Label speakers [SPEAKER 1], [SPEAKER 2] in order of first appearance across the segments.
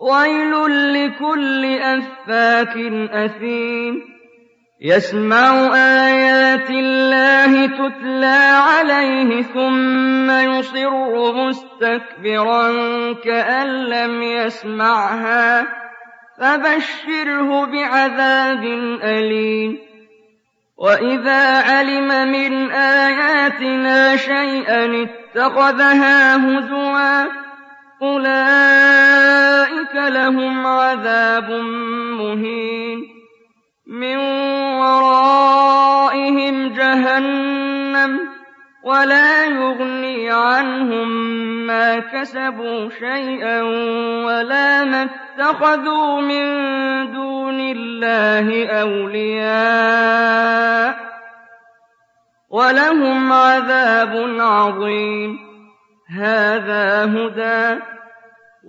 [SPEAKER 1] ويل لكل أفاك أثيم يسمع آيات الله تتلى عليه ثم يصر مستكبرا كأن لم يسمعها فبشره بعذاب أليم وإذا علم من آياتنا شيئا اتخذها هزوا أولئك أُولَٰئِكَ لَهُمْ عَذَابٌ مُّهِينٌ مِّن وَرَائِهِمْ جَهَنَّمُ وَلَا يُغْنِي عَنْهُم مَّا كَسَبُوا شَيْئًا وَلَا مَا اتَّخَذُوا مِن دُونِ اللَّهِ أَوْلِيَاءَ ۖ وَلَهُمْ عَذَابٌ عَظِيمٌ هَٰذَا هُدًى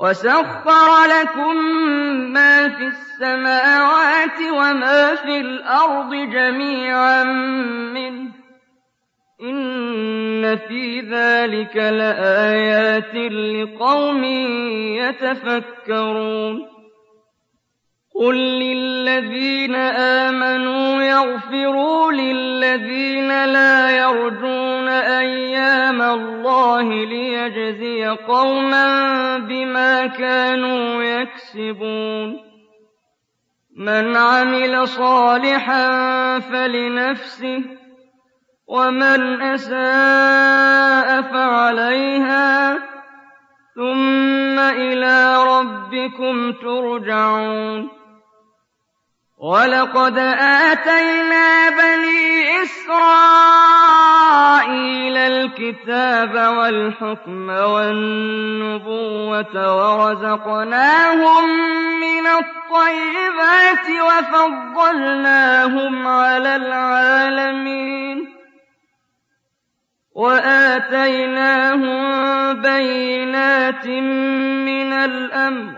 [SPEAKER 1] وسخر لكم ما في السماوات وما في الأرض جميعا منه إن في ذلك لآيات لقوم يتفكرون قل للذين آمنوا يغفروا للذين لا يرجون أيام الله ليجزي قوما بما كانوا يكسبون من عمل صالحا فلنفسه ومن أساء فعليها ثم إلى ربكم ترجعون ولقد آتينا بني إسرائيل إسرائيل الكتاب والحكم والنبوة ورزقناهم من الطيبات وفضلناهم على العالمين وآتيناهم بينات من الأمر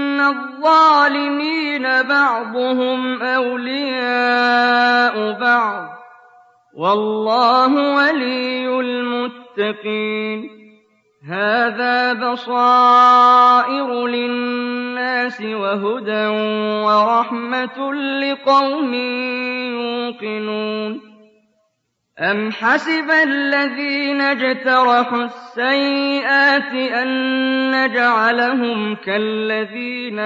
[SPEAKER 1] إِنَّ الظَّالِمِينَ بَعْضُهُمْ أَوْلِيَاءُ بَعْضٍ ۚ وَاللَّهُ وَلِيُّ الْمُتَّقِينَ هَٰذَا بَصَائِرُ لِلنَّاسِ وَهُدًى وَرَحْمَةٌ لِّقَوْمٍ يُوقِنُونَ أَمْ حَسِبَ الَّذِينَ اجْتَرَحُوا السَّيِّئَاتِ أَن نَّجْعَلَهُمْ كَالَّذِينَ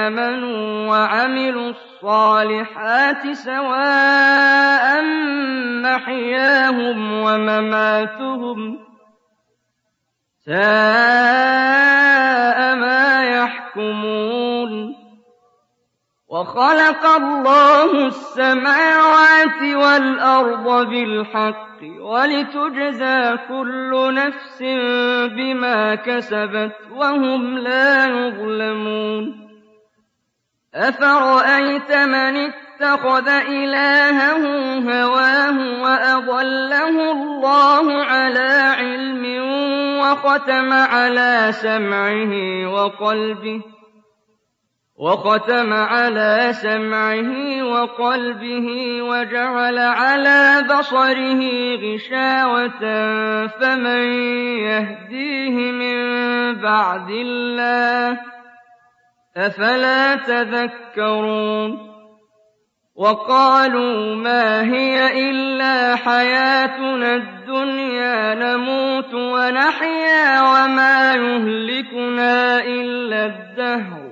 [SPEAKER 1] آمَنُوا وَعَمِلُوا الصَّالِحَاتِ سَوَاءً مَّحْيَاهُمْ وَمَمَاتُهُمْ سَاءَ مَا يَحْكُمُونَ وخلق الله السماوات والأرض بالحق ولتجزى كل نفس بما كسبت وهم لا يظلمون أفرأيت من اتخذ إلهه هواه وأضله الله على علم وختم على سمعه وقلبه وختم على سمعه وقلبه وجعل على بصره غشاوة فمن يهديه من بعد الله أفلا تذكرون وقالوا ما هي إلا حياتنا الدنيا نموت ونحيا وما يهلكنا إلا الدهر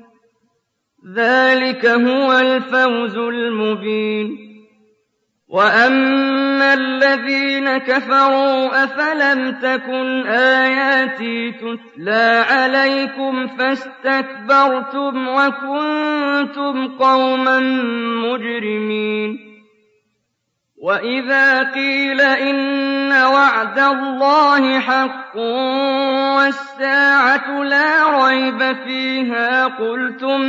[SPEAKER 1] ذلك هو الفوز المبين وأما الذين كفروا أفلم تكن آياتي تتلى عليكم فاستكبرتم وكنتم قوما مجرمين وإذا قيل إن وعد الله حق والساعة لا ريب فيها قلتم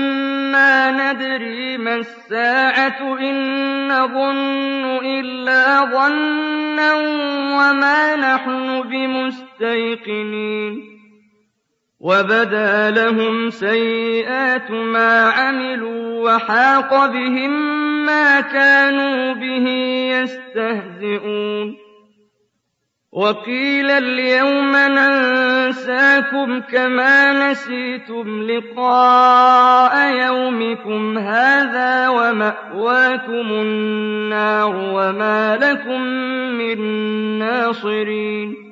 [SPEAKER 1] ما ندري ما الساعة إن نظن إلا ظنا وما نحن بمستيقنين وَبَدَا لَهُمْ سَيِّئَاتُ مَا عَمِلُوا وَحَاقَ بِهِم مَّا كَانُوا بِهِ يَسْتَهْزِئُونَ وَقِيلَ الْيَوْمَ نَنسَاكُمْ كَمَا نَسِيتُمْ لِقَاءَ يَوْمِكُمْ هَٰذَا وَمَأْوَاكُمُ النَّارُ وَمَا لَكُم مِّن نَّاصِرِينَ